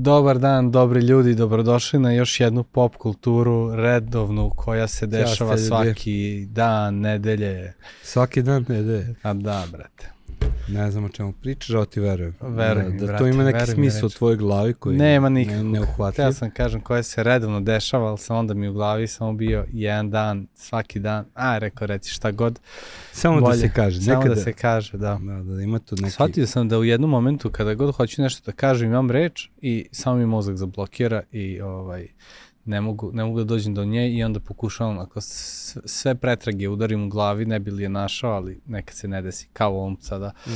Dobar dan, dobri ljudi, dobrodošli na još jednu pop kulturu redovnu koja se dešava svaki dan, nedelje. Svaki dan nedelje. A da, brate. Ne znam o čemu pričaš, ali ti verujem. Veruj da, da brate, to ima neki smisao u tvojoj glavi koji Nema ne, nikakvog. ne uhvatljiv. Ja sam kažem koja se redovno dešava, ali sam onda mi u glavi samo bio jedan dan, svaki dan. A, rekao reci šta god. Samo bolje. da se kaže. Samo Nekada, da se kaže, da. Da, da ima tu neki... Shvatio sam da u jednom momentu kada god hoću nešto da kažem imam reč i samo mi mozak zablokira i ovaj ne mogu, ne mogu da dođem do nje i onda pokušavam ako sve pretrage udarim u glavi ne bi li je našao, ali nekad se ne desi kao ovom sada Mm.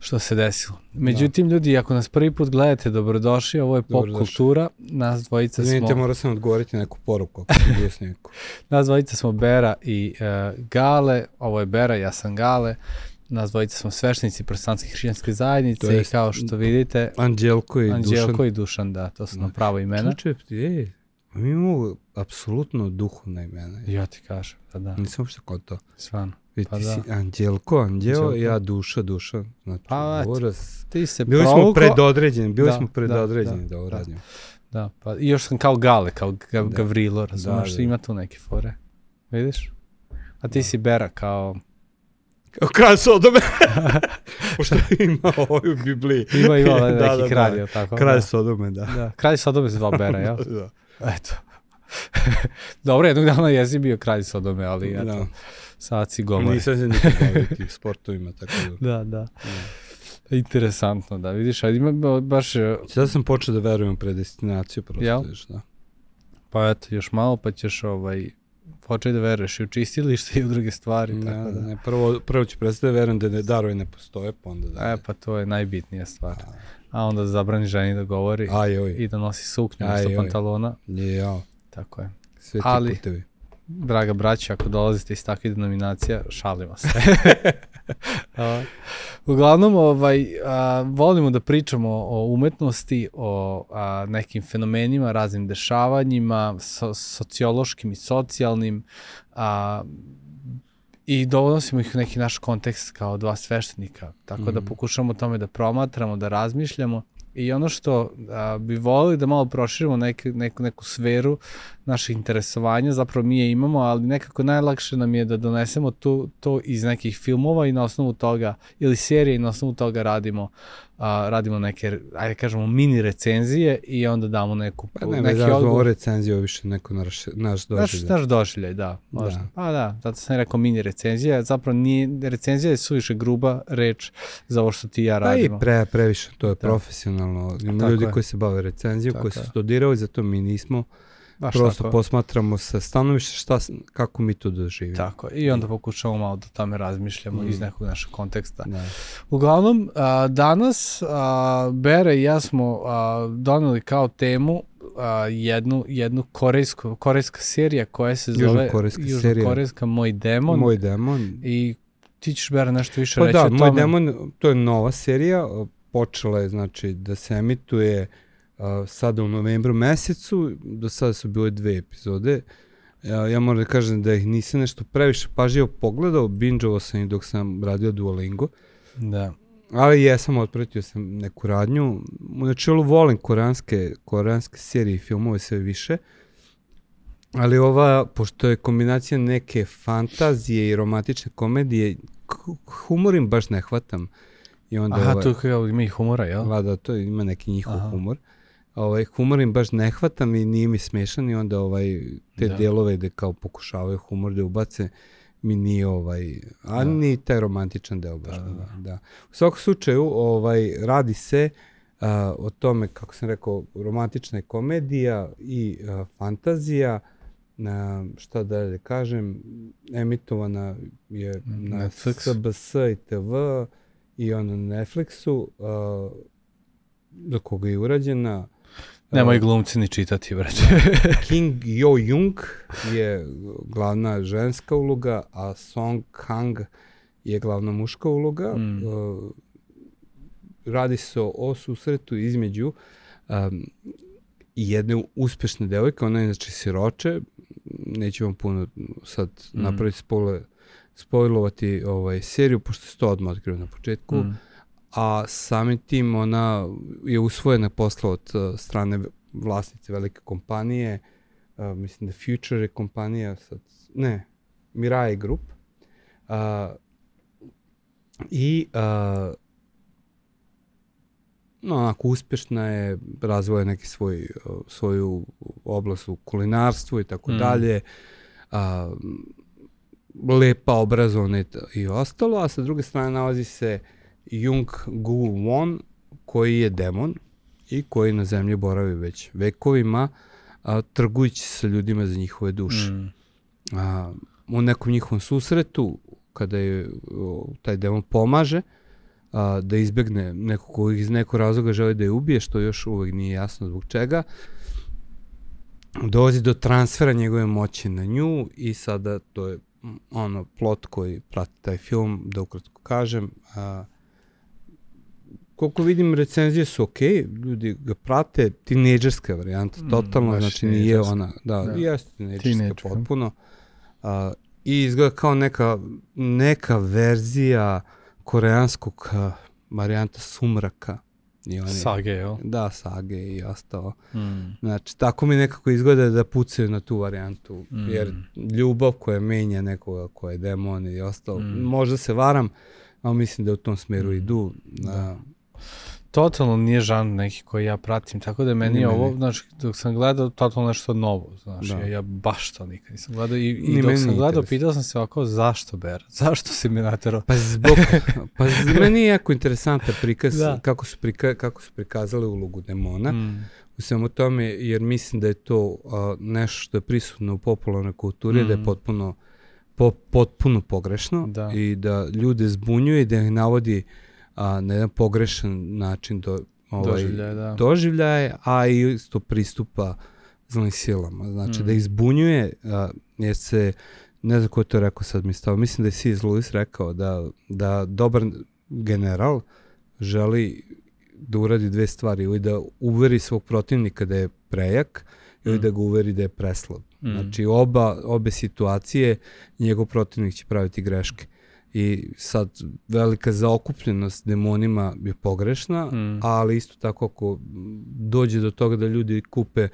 što se desilo. Međutim, ljudi, ako nas prvi put gledate, dobrodošli, ovo je pop kultura, nas dvojica Izvinite, smo, morao sam odgovoriti na neku poruku ako bio s neku. nas dvojica smo Bera i uh, Gale, ovo je Bera, ja sam Gale, nas dvojica smo sveštenici protestantske hrišćanske zajednice To i kao što vidite, Anđelko i Anđelko Dušan. i Dušan, da, to su nam Da. pravo imena. Čuče, ej, mi imamo apsolutno duhovna imena. Ja ti kažem, da, da, Nisam uopšte kod to. stvarno. Vidi, Pa ti da. si Anđelko, Anđeo, ja Duša, Duša. Znači, Pa, uraz. Ti se Bili smo provukao- predodređeni, bili Da, smo da, predodređeni da, da, ovo da. radimo. Da, pa i još sam kao Gale, kao ga, Da. Gavrilo, razumeš, Da, da. ima tu neke fore. Vidiš? A ti si Bera kao, Kao kralj Sodome. Pošto ima ovo u Bibliji. ima ima ovaj Da, neki da, kralj, da. tako? Kralj Da. Sodome, da. Da, kralj Sodome se zvao Bera, jel? da. Eto. Dobro, jednog dana jesi bio kralj Sodome, ali eto, Da. sad si gomor. Nisam se nikad bavio tih sportovima, tako da. Da, da. Interesantno, da, vidiš, ali ima ba- baš, e, Sada sam počeo da verujem u predestinaciju, prosto Jel? vidiš, da. pa eto, još malo pa ćeš ovaj, početi da veruješ i u čistilište i u druge stvari, Ne, tako da. ne, prvo, prvo ću prestati da verujem da ne, darovi ne postoje, pa onda da... E, pa to je najbitnija stvar. A onda zabrani ženi da govori Aj, oj, i da nosi suknju Aj, oj. pantalona. jao, Tako je. sve ti Ali- putevi. Draga braća, ako dolazite iz takvih denominacija, šalimo se. A, Uglavnom, ovaj, a, volimo da pričamo o umetnosti, o a, nekim fenomenima, raznim dešavanjima, so, sociološkim i socijalnim, a, i donosimo ih u neki naš kontekst kao dva sveštenika. Tako da Mhm. pokušamo tome da promatramo, da razmišljamo. I ono što a, bi volili da malo proširimo neku, neku, neku sferu naših interesovanja, zapravo mi je imamo, ali nekako najlakše nam je da donesemo to, to iz nekih filmova i na osnovu toga, ili serije i na osnovu toga radimo, a, radimo neke, ajde kažemo, mini recenzije i onda damo neku, Pa ne, neki ne, da ovo odgovor. recenzija, ovo više neko naš, naš Naš, doživljaj. naš doživljaj, da, možda. Da. Pa da, zato sam rekao mini recenzija, zapravo nije, recenzija je suviše gruba reč za ovo što ti i ja Pa i radimo. pre, previše, to je Da. profesionalno. Ima ljudi je. koji se bave recenzijom, koji su studirali, zato mi nismo. Baš Prosto tako. posmatramo sa stanovišta šta, kako mi to doživimo. Tako, i onda pokušamo malo da tome razmišljamo Mm. iz nekog našeg konteksta. Da. Uglavnom, a, danas a, Bere i ja smo a, doneli kao temu a, jednu, jednu korejsku, korejska serija koja se zove Južnokorejska. Južnokorejska Moj demon. Moj demon. I ti ćeš Bera nešto više Pa reći da, o Moj tome. demon, to je nova serija, počela je znači da se emituje a, sada u novembru mesecu, do sada su bile dve epizode. Ja, ja moram da kažem da ih nisam nešto previše pažljivo pogledao, bingeovao sam ih dok sam radio Duolingo, Da. ali jesam otpratio sam neku radnju. U načelu volim koreanske, koreanske serije i filmove sve više, ali ova, pošto je kombinacija neke fantazije i romantične komedije, humor im baš ne hvatam. I onda Aha, ovaj, tu kao ima i humora, jel? Da, da, to ima neki njihov Aha. humor. Ovaj, humor im baš ne hvatam i nije mi smešan i onda ovaj, te Da. dijelove gde kao pokušavaju humor da ubace mi nije ovaj, a Da. ni taj romantičan deo baš. Da, da, Da, da. U svakom slučaju ovaj, radi se a, o tome, kako sam rekao, romantična je komedija i a, fantazija, na, šta da da kažem, emitovana je na Netflix. SBS i TV i ono na Netflixu, a, za koga je urađena. Nemoj glumci ni čitati, brate. King Yo Jung je glavna ženska uloga, a Song Kang je glavna muška uloga. Mm. Uh, radi se o, susretu između um, jedne uspešne devojke, ona je inače siroče, neću vam puno sad Mm. napraviti spole, spojlovati ovaj, seriju, pošto se to odmah otkrio na početku, Mm. A samim tim ona je usvojena posla od uh, strane vlasnice velike kompanije, uh, mislim da Future je kompanija, sad, ne, Mirai Group, uh, i uh, no, onako uspešna je, razvoja neki svoj, svoju oblast u kulinarstvu i tako mm. dalje, a, lepa, obrazovna i ostalo, a sa druge strane nalazi se Jung Gu Won, koji je demon i koji na zemlji boravi već vekovima, a, trgujući sa ljudima za njihove duše. Mm. A, u nekom njihovom susretu, kada je o, taj demon pomaže, a, da izbegne neko ko iz nekog razloga želi da je ubije, što još uvek nije jasno zbog čega, dolazi do transfera njegove moći na nju i sada to je ono plot koji prati taj film, da ukratko kažem. A, koliko vidim, recenzije su ok, ljudi ga prate, tineđerska varijanta, mm, totalno, znači nije ona, da, da. jeste tineđerska potpuno. A, I izgleda kao neka, neka verzija koreanskog varijanta sumraka. I oni, sage, jel? Da, sage i ostalo. Mm. Znači, tako mi nekako izgleda da pucaju na tu varijantu, mm. jer ljubav koja menja nekoga koja je demon i ostalo, mm. možda se varam, ali mislim da u tom smeru mm. idu. Da totalno nije žan neki koji ja pratim, tako da meni je ovo, znači, dok sam gledao, totalno nešto novo, znači, da. ja, ja baš to nikad nisam gledao i, i dok sam gledao, pitao sam se ovako, zašto Ber, zašto si mi naterao? Pa zbog, pa meni je jako interesantan prikaz, da. kako, su prika, kako su prikazali ulogu demona, mm. u svemu tome, jer mislim da je to uh, nešto što je prisutno u popularnoj kulturi, mm. da je mm. potpuno, po, potpuno pogrešno da. i da ljude zbunjuje i da ih navodi uh, a, na jedan pogrešan način do, ovaj, doživljaje, da. doživljaje, a i isto pristupa zlim silama. Znači mm. da izbunjuje, a, jer se, ne znam ko je to rekao sad mi stavo, mislim da je C.S. Lewis rekao da, da dobar general želi da uradi dve stvari, ili da uveri svog protivnika da je prejak, ili mm. da ga uveri da je preslab. Mm. Znači oba, obe situacije njegov protivnik će praviti greške i sad velika zaokupljenost demonima je pogrešna, mm. ali isto tako ako dođe do toga da ljudi kupe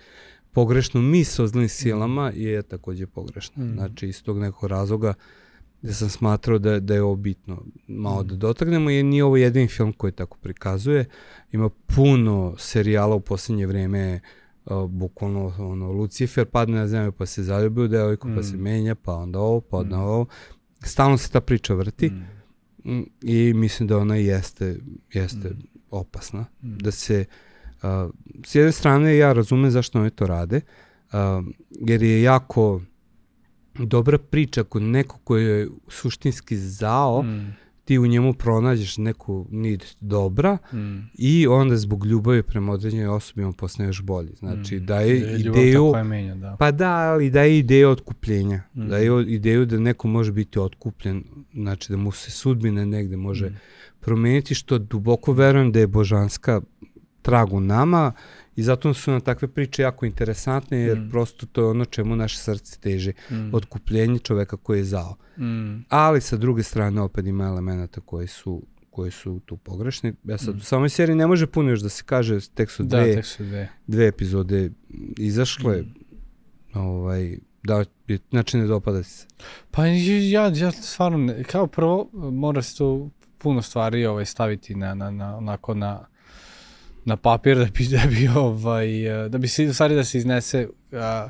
pogrešnu mis o zlim silama mm. je takođe pogrešna. Mm. Znači iz tog nekog razloga da sam smatrao da, da je ovo bitno malo mm. da dotaknemo jer nije ovo jedin film koji tako prikazuje. Ima puno serijala u poslednje vreme uh, bukvalno ono, Lucifer padne na zemlju pa se zaljubi u devojku mm. pa se mm. menja pa onda ovo pa onda mm. ovo stalno se ta priča vrti mm. mm. i mislim da ona jeste, jeste mm. opasna. Mm. Da se, uh, s jedne strane ja razumem zašto oni to rade, uh, jer je jako dobra priča kod neko koji je suštinski zao, mm ti u njemu pronađeš neku nid dobra mm. i onda zbog ljubavi prema određenoj osobi on postane još bolji. Znači mm. daje je ideju... Je menja, da. Pa da, ali daje ideju otkupljenja. Mm. Daje ideju da neko može biti otkupljen, znači da mu se sudbina negde može mm. promeniti, što duboko verujem da je božanska trag u nama I zato su nam takve priče jako interesantne, jer mm. prosto to je ono čemu naše srce teže, mm. otkupljenje čoveka koji je zao. Mm. Ali sa druge strane opet ima elemenata koji su koji su tu pogrešni. Ja sad, mm. u samoj seriji ne može puno još da se kaže, tek su da, dve, da, tek su dve. dve epizode izašle. Mm. Ovaj, da, znači ne dopada se. Pa ja, ja stvarno, ne, kao prvo mora se tu puno stvari ovaj, staviti na, na, na, onako na na papir da bi, da bi, ovaj, da bi se, u stvari da se iznese a,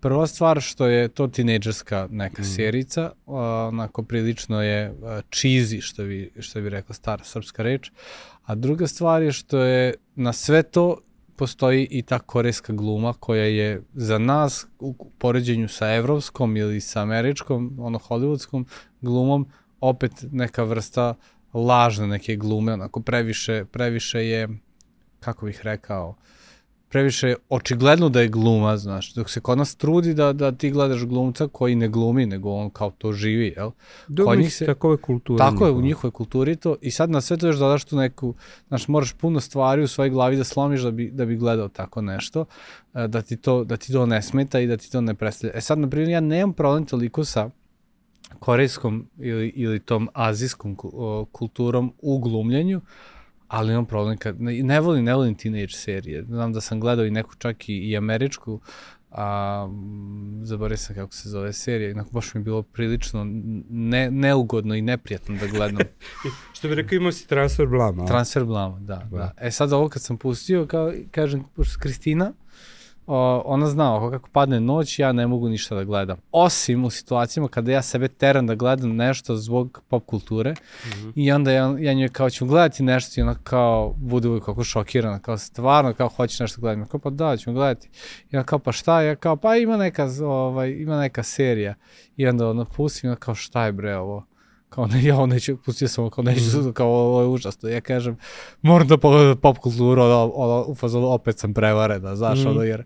prva stvar što je to tinejdžerska neka mm. serica, a, onako prilično je a, cheesy, što bi, što bi rekla stara srpska reč, a druga stvar je što je na sve to postoji i ta korejska gluma koja je za nas u poređenju sa evropskom ili sa američkom, ono hollywoodskom glumom opet neka vrsta lažne neke glume, onako previše, previše je kako bih rekao, previše očigledno da je gluma, znaš, dok se kod nas trudi da, da ti gledaš glumca koji ne glumi, nego on kao to živi, jel? Dobro, njih se, takove kulture. Tako je, u njihovoj kulturi to, i sad na sve to još dodaš tu neku, znaš, moraš puno stvari u svojoj glavi da slomiš da bi, da bi gledao tako nešto, e, da ti, to, da ti to ne smeta i da ti to ne predstavlja. E sad, na primjer, ja nemam problem toliko sa korejskom ili, ili tom azijskom kulturom u glumljenju, ali imam problem kad, ne, volim, ne volim teenage serije. Znam da sam gledao i neku čak i, i američku, a zaboravio sam kako se zove serija, inako baš mi je bilo prilično ne, neugodno i neprijatno da gledam. Što bi rekao imao si transfer blama. Transfer blama, da, da. da. E sad ovo kad sam pustio, kao, kažem, pošto Kristina, o, ona zna, ako kako padne noć, ja ne mogu ništa da gledam. Osim u situacijama kada ja sebe teram da gledam nešto zbog pop kulture mm -hmm. i onda ja, ja njoj kao ću gledati nešto i ona kao bude uvijek kako šokirana, kao stvarno kao hoćeš nešto gledati. Ja kao pa da, ćemo gledati. I ona kao pa šta? Ja kao pa ima neka, ovaj, ima neka serija. I onda ona pusti i ona kao šta je bre ovo? Kao ne, ja neću, pustio sam kao neću, mm. kao ovo je užasno. Ja kažem, moram da pogledam pop kulturu, ono, ono, u fazonu, opet sam prevaren, da, znaš, mm. ono, jer,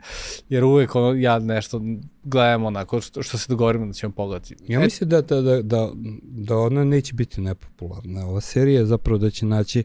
jer uvek ono, ja nešto gledam onako što, što se dogovorimo da ćemo pogledati. Ja mislim da, da, da, da, da ona neće biti nepopularna. Ova serija zapravo da će naći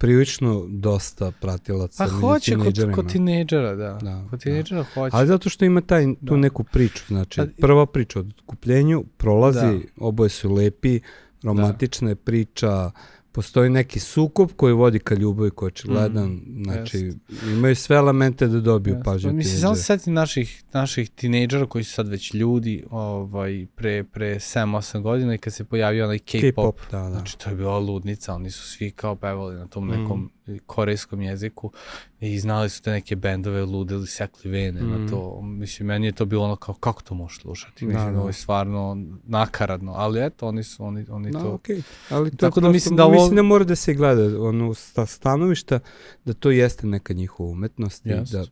prilično dosta pratilaca pa hoće kod, kod tinejdžera, da. da kod tinejdžera da. hoće. Ali zato što ima taj, tu da. neku priču, znači prva priča o otkupljenju prolazi, da. oboje su lepi, romantična je priča, postoji neki sukob koji vodi ka ljubavi koji je očigledan, mm, znači jest. imaju sve elemente da dobiju jest. pažnju. Pa, mislim, samo se setim naših, naših tinejdžera koji su sad već ljudi ovaj, pre, pre 7-8 godina i kad se pojavio onaj K-pop, da, da. znači to je bila ludnica, oni su svi kao pevali na tom nekom mm korejskom jeziku i znali su te neke bendove ludili, sekli vene mm. na to. Mislim, meni je to bilo ono kao, kako to možeš slušati? Mislim, da, da. ovo je stvarno nakaradno, ali eto, oni su, oni, oni da, to... Okay. Ali to Tako da mislim da ovo... Mislim da mora da se gleda ono, sta stanovišta, da to jeste neka njihova umetnost yes. da,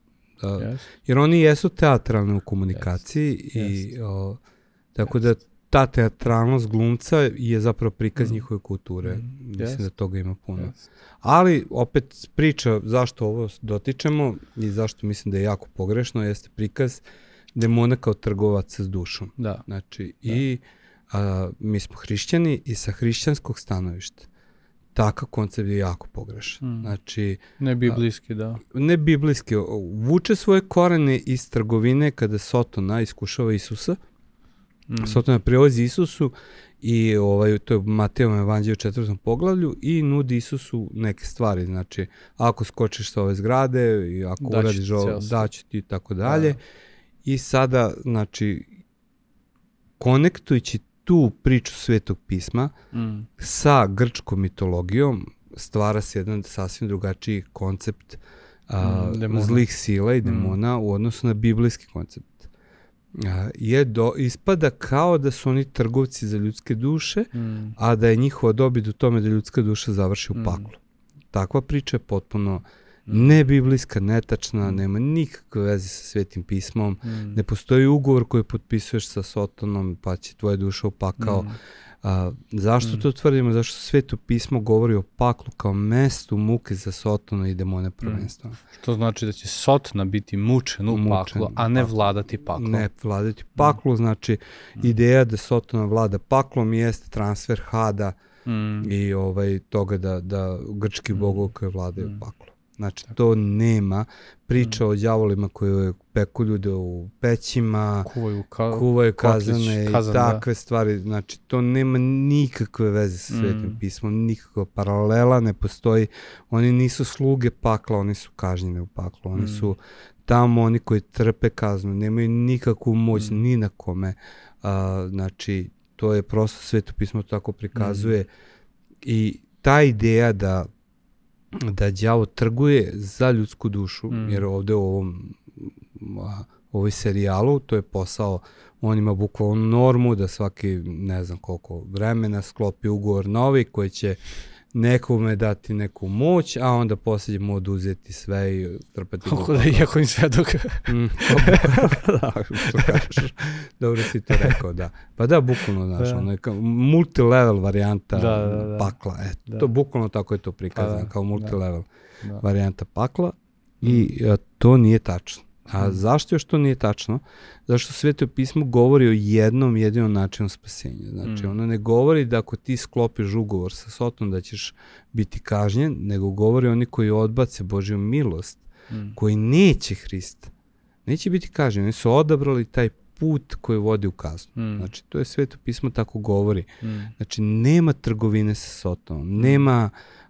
da, yes. jer oni jesu teatralni u komunikaciji yes. i yes. O, tako yes. da ta teatralnost glumca je zapravo prikaz mm. njihove kulture. Mm. Mislim yes. da toga ima puno. Yes. Ali, opet, priča zašto ovo dotičemo i zašto mislim da je jako pogrešno, jeste prikaz demona kao trgovaca s dušom. Da. Znači, da. i a, mi smo hrišćani i sa hrišćanskog stanovišta takav koncept je jako pogrešan. Mm. Znači, ne biblijski, da. Ne biblijski. Vuče svoje korene iz trgovine kada Sotona iskušava Isusa. Mm. Sotona prilazi Isusu i ovaj, to je Mateovom evanđelju u četvrtom poglavlju i nudi Isusu neke stvari, znači ako skočiš sa ove zgrade i ako daći uradiš ovo, daću ti i tako da. dalje. Da. I sada, znači, konektujući tu priču svetog pisma mm. sa grčkom mitologijom, stvara se jedan sasvim drugačiji koncept a, mm, zlih sila i mm. demona mm. u odnosu na biblijski koncept je do, ispada kao da su oni trgovci za ljudske duše, mm. a da je njihova dobit u tome da ljudska duša završi u mm. paklu. Takva priča je potpuno mm. nebiblijska, netačna, mm. nema nikakve veze sa svetim pismom, mm. ne postoji ugovor koji potpisuješ sa Sotonom pa će tvoja duša u pakao. Mm A, zašto mm. to tvrdimo? Zašto sveto pismo govori o paklu kao mestu muke za Sotona i demone prvenstveno. Mm. Što znači da će Sotona biti mučen u mučen, paklu, a ne vladati paklom. Ne vladati paklu, mm. znači mm. ideja da Sotona vlada paklom jeste transfer Hada mm. i ovaj toga da, da grčki mm. bogovi koji vladaju mm. paklom. Znači, to nema priča mm. o đavolima koji peku ljude u pećima, kuvaju, ka, kuvaju kazane kazan, i da. takve da. stvari. Znači, to nema nikakve veze sa svetim mm. pismom, nikakva paralela ne postoji. Oni nisu sluge pakla, oni su kažnjeni u paklu. Oni mm. su tamo oni koji trpe kaznu, nemaju nikakvu moć mm. ni na kome. A, znači, to je prosto sveto pismo tako prikazuje. Mm. I ta ideja da da đavo trguje za ljudsku dušu, mm. jer ovde u ovom a, ovoj serijalu, to je posao, on ima bukvalno normu da svaki, ne znam koliko vremena, sklopi ugovor novi koji će nekome dati neku moć, a onda poslije mu oduzeti sve i trpati Kako da iako im sve dok... mm, da. Dobro si to rekao, da. Pa da, bukvalno, znaš, da. ono je kao multilevel varijanta da, da, da. pakla. E, da. to bukvalno tako je to prikazano, pa, da, kao multilevel da. da. varijanta pakla i a, to nije tačno. A hmm. zašto još to nije tačno? Zašto sveto pismo govori o jednom jedinom načinu spasenja. Znači, mm. ono ne govori da ako ti sklopiš ugovor sa Sotom da ćeš biti kažnjen, nego govori oni koji odbace Božju milost, mm. koji neće Hrista. Neće biti kažnjen. Oni su odabrali taj put koji vodi u kaznu. Mm. Znači, to je sveto pismo tako govori. Mm. Znači, nema trgovine sa Sotom, mm.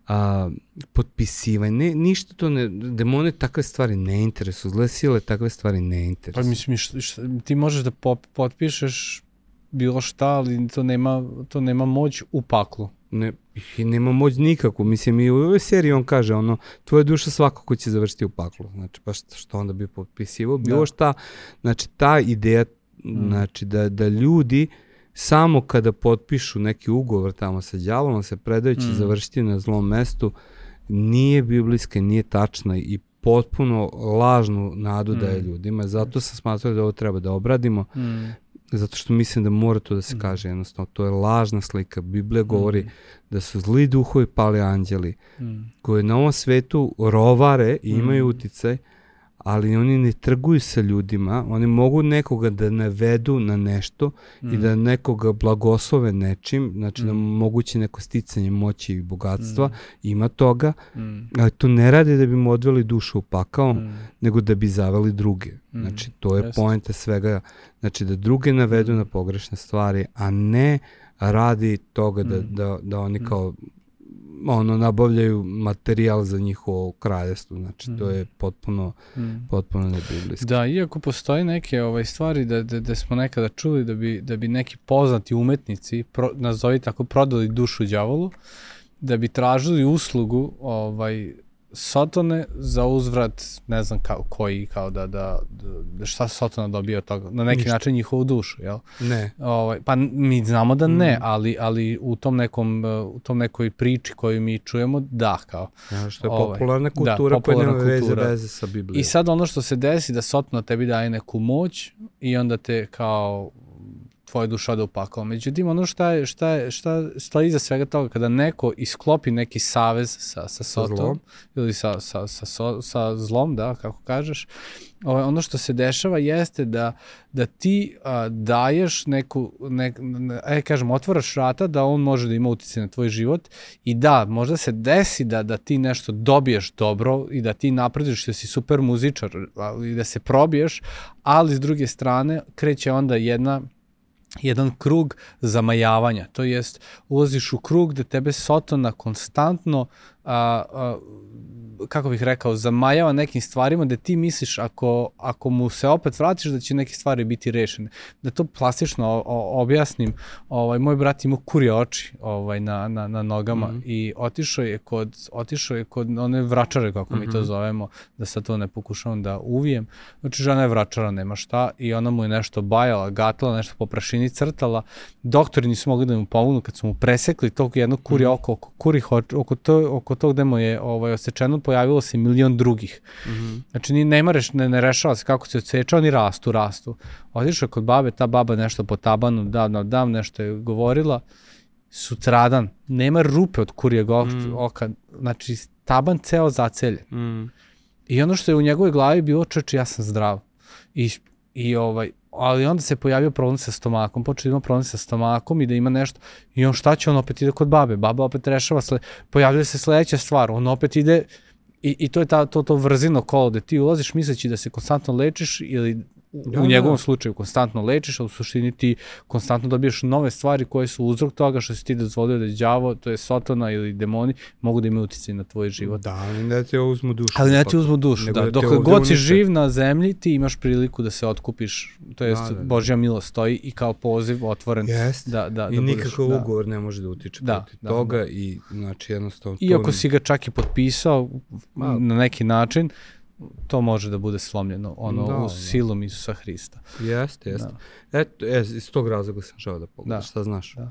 A, potpisivanje, ne, ništa to ne, demone takve stvari ne interesuju, zle sile takve stvari ne Pa interesuju. mislim, šta, šta, ti možeš da pop, potpišeš bilo šta, ali to nema, to nema moć u paklu. Ne, i nema moć nikako, mislim i u ovoj seriji on kaže ono, tvoja duša svakako će završiti u paklu, znači pa što, što onda bi potpisivao, bilo Da. šta, znači ta ideja, znači da, da ljudi samo kada potpišu neki ugovor tamo sa đavolom se predajući Mm. završiti na zlom mestu, nije biblijska, nije tačna i potpuno lažnu nadu daje Mm. ljudima, zato sam smatrao da ovo treba da obradimo, Mm. zato što mislim da mora to da se kaže jednostavno, to je lažna slika, Biblija govori da su zli duhovi pali anđeli, Mm. koji na ovom svetu rovare i imaju Mm. uticaj, ali oni ne trguju sa ljudima, oni mogu nekoga da navedu na nešto i da nekoga blagoslove nečim, znači da Mm. moguće neko sticanje moći i bogatstva, Mm. ima toga, Mm. ali to ne rade da bi mu odveli dušu u pakao, Mm. nego da bi zaveli druge. Mm, Znači, to je poenta svega. Znači, da druge navedu na pogrešne stvari, a ne radi toga da, Mm. da, da oni kao ono, nabavljaju materijal za njihovo kraljestvo. Znači, to Mm. je potpuno, Mm. potpuno nebiblijski. Da, iako postoje neke ovaj stvari da, da, da smo nekada čuli da bi, da bi neki poznati umetnici, pro, nazovi tako, prodali dušu đavolu, da bi tražili uslugu ovaj, Sotone za uzvrat, ne znam kao, koji, kao da, da, da šta Sotona dobio od toga, na neki Ništa. način njihovu dušu, jel? Ne. Ovaj, pa mi znamo da ne, Mm. ali, ali u tom nekom, uh, u tom nekoj priči koju mi čujemo, da, kao. Ja, što je Ovaj, popularna da, kultura koja popularna nema veze, kultura. veze sa Biblijom. I sad ono što se desi da Sotona tebi daje neku moć i onda te kao tvoja duša ode u pakao. Međutim, ono šta, je, šta, je, šta stoji iza svega toga, kada neko isklopi neki savez sa, sa Sotom, zlom. ili sa, sa, sa, so, sa zlom, da, kako kažeš, ovaj, ono što se dešava jeste da, da ti a, daješ neku, nek, ne, e, kažem, otvaraš vrata da on može da ima utjecaj na tvoj život i da, možda se desi da, da ti nešto dobiješ dobro i da ti naprediš da si super muzičar ali da se probiješ, ali s druge strane kreće onda jedna jedan krug zamajavanja, to jest ulaziš u krug gde tebe Sotona konstantno a, a, kako bih rekao, zamajava nekim stvarima da ti misliš ako, ako mu se opet vratiš da će neke stvari biti rešene. Da to plastično objasnim, ovaj, moj brat imao kurje oči ovaj, na, na, na nogama mm. -hmm. i otišao je kod, otišao je kod one vračare, kako mm -hmm. mi to Mhm. zovemo, da sad to ne pokušavam da uvijem. Znači, žena je vračara, nema šta, i ona mu je nešto bajala, gatala, nešto po prašini crtala. Doktori nisu mogli da mu pomognu kad su mu presekli tog jednog kurja Mhm. oko, oko, kurih, oč- oko, to, oko tog gde mu je ovaj, osečeno, pojavilo se milion drugih. Mhm. Znači, ni, nema reš, ne, ne rešava se kako se odseča, oni rastu, rastu. Otišao kod babe, ta baba nešto po tabanu, da, da, da, nešto je govorila. Sutradan, nema rupe od kurijeg Mm. oka, znači taban ceo zaceljen. Mm. I ono što je u njegovoj glavi bilo, čoče, ja sam zdrav. I, i ovaj, ali onda se pojavio problem sa stomakom, počeo da ima problem sa stomakom i da ima nešto, i on šta će, on opet ide kod babe, baba opet rešava, sle, pojavljuje se sledeća stvar, on opet ide, i, i to je ta, to, to vrzino kolo gde ti ulaziš misleći da se konstantno lečiš ili Da, u njegovom da. slučaju konstantno lečiš, a u suštini ti konstantno dobiješ nove stvari koje su uzrok toga što si ti dozvolio da je đavo, to je sotona ili demoni, mogu da imaju uticaj na tvoj život. Da, ali ne ti uzmu dušu. Ali ne ti Pa- uzmu dušu, nego da. te Dok god si živ na zemlji, ti imaš priliku da se otkupiš, to jest Da, da, da. Božja milost stoji i kao poziv otvoren Jeste. da, da, I da nikakav da. ugovor ne može da utiče Da, protiv da, toga da. i znači jednostavno to Iako ne- si ga čak i potpisao Ma. na neki način, to može da bude slomljeno ono Da, u da. silom Isusa Hrista. Jeste, jeste. Eto, e, iz tog razloga sam želeo da pogledaš, Da. šta znaš? Da.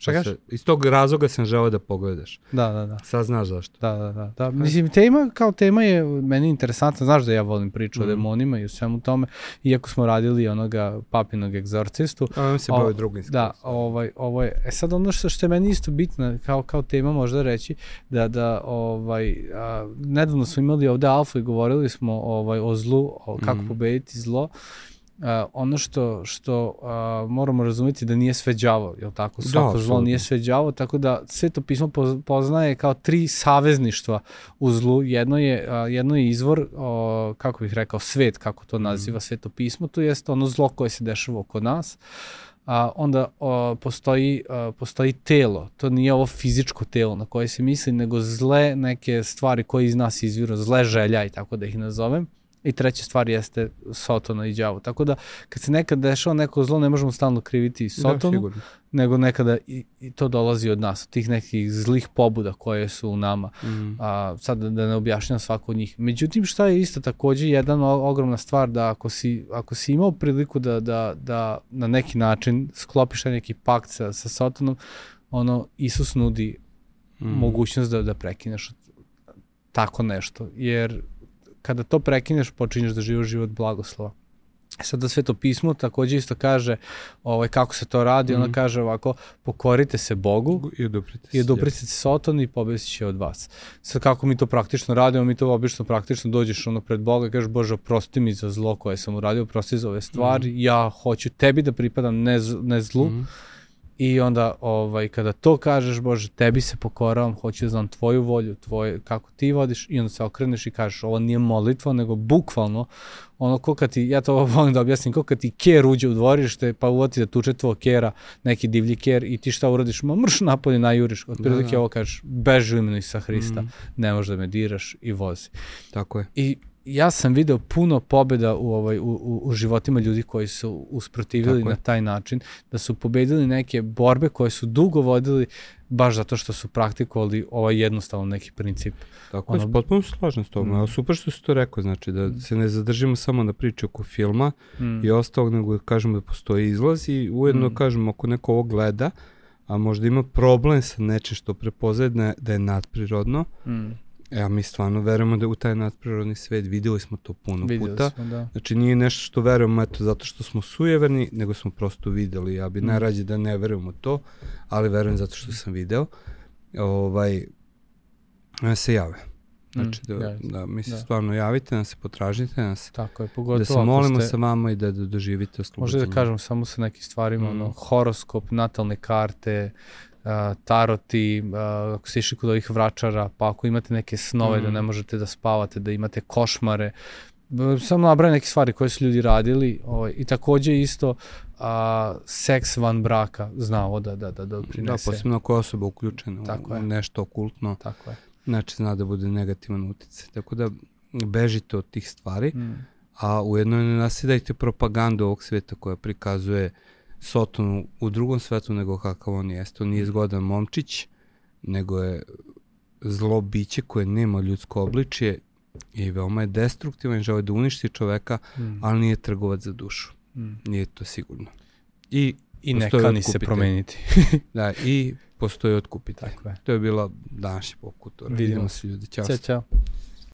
Šta Da kažeš? Iz tog razloga sam želeo da pogledaš. Da, da, da. Sad znaš zašto. Da, da, da, da. Mislim, tema kao tema je meni interesantna. Znaš da ja volim priču o Mhm. demonima i o svemu tome. Iako smo radili onoga papinog egzorcistu, A on se O, bavi drugim Da, ovaj, ovo je, e sad ono što, što je meni isto bitno, kao, kao tema možda reći, da, da ovaj, a, nedavno smo imali ovde Alfa i govorili smo ovaj, o zlu, o kako Mhm. pobediti zlo, a, ono što, što a, moramo razumeti da nije sve đavo, je tako? Da, Svako zlo apsolutno. nije sve đavo, tako da sveto pismo poz- poznaje kao tri savezništva u zlu. Jedno je, a, jedno je izvor, o, kako bih rekao, svet, kako to naziva sveto pismo, to jest ono zlo koje se dešava oko nas. a, onda o, postoji, a, postoji telo. To nije ovo fizičko telo na koje se misli, nego zle neke stvari koje iz nas izviru, zle želja i tako da ih nazovem. I treća stvar jeste Sotona i đavo. Tako da, kad se nekad dešava neko zlo, ne možemo stalno kriviti Da, Sotonu, sigurno. nego nekada i, i to dolazi od nas, od tih nekih zlih pobuda koje su u nama. Mm. A, sad da, da ne objašnjam svako od njih. Međutim, šta je isto takođe jedan ogromna stvar da ako si, ako si imao priliku da, da, da na neki način sklopiš neki pakt sa, sa Sotonom, ono, Isus nudi Mm. mogućnost da, da prekineš tako nešto, jer kada to prekineš, počinješ da živiš život blagoslova. Sada sveto pismo takođe isto kaže ovaj, kako se to radi, Mhm. ona kaže ovako, pokorite se Bogu I oduprite se. i oduprite se Soton i pobesit će od vas. Sad kako mi to praktično radimo, mi to obično praktično dođeš ono pred Boga i kažeš Bože oprosti mi za zlo koje sam uradio, oprosti za ove stvari, ja hoću tebi da pripadam, ne, ne zlu, Mhm. I onda ovaj kada to kažeš Bože tebi se pokoravam, hoću da znam tvoju volju, tvoje kako ti vodiš i onda se okreneš i kažeš ovo nije molitva nego bukvalno ono ko kad ti ja to volim da objasnim ko kad ti ker uđe u dvorište pa uvoti da tuče tvoj kera, neki divlji ker i ti šta uradiš, ma mrš napolje najuriš, otprilike Da, da. ovo kažeš beži u imenu Isa Hrista, Mhm. ne možeš da me diraš i vozi. Tako je. I ja sam video puno pobeda u ovaj u, u, u životima ljudi koji su usprotivili je. na taj način, da su pobedili neke borbe koje su dugo vodili baš zato što su praktikovali ovaj jednostavan neki princip. Tako je, Ono- potpuno se slažem s tobom. Mm. Mm. super što si to rekao, znači da se ne zadržimo samo na priči oko filma Mm. i ostalog, nego da kažemo da postoji izlaz i ujedno Mm. kažemo ako neko ovo gleda, a možda ima problem sa nečim što prepoznaje da, da je nadprirodno, Mm. Ja mi stvarno verujemo da u taj nadprirodni svet, videli smo to puno Videli puta. smo, da. Znači nije nešto što verujemo eto zato što smo sujeverni, nego smo prosto videli. Ja bi Mm. najrađe da ne verujem u to, ali verujem zato što sam video. Ovaj, da se jave. Znači da, javite. da mi se Mm, Da. stvarno javite, da se potražite nas, Tako je, pogotovo da se molimo ste, sa vama i da, da doživite Možda oslobođenje. da kažem samo sa nekim stvarima, Mm. ono, horoskop, natalne karte, taroti, uh, ako ste išli kod ovih vračara, pa ako imate neke snove da Mm. ne možete da spavate, da imate košmare, samo nabrajam neke stvari koje su ljudi radili ovaj, i takođe isto a, seks van braka znao da, da, da Da, doprinese. posebno ako je osoba uključena Tako u, je. nešto okultno, Tako je. znači zna da bude negativan utjecaj. Tako da bežite od tih stvari. Mm. a ujedno ne nasidajte propagandu ovog sveta koja prikazuje Sotonu u drugom svetu nego kakav on jeste. On nije zgodan momčić, nego je zlo biće koje nema ljudsko obličje i veoma je destruktivan, žele da uništi čoveka, Mm. ali nije trgovac za dušu. Mm. Nije to sigurno. I, I ne kani se promeniti. da, i postoji otkupitelj. Tako je. To je bila današnja popkultura. Vidimo Vidimo se. se ljudi. Ćao. Ćao, čao.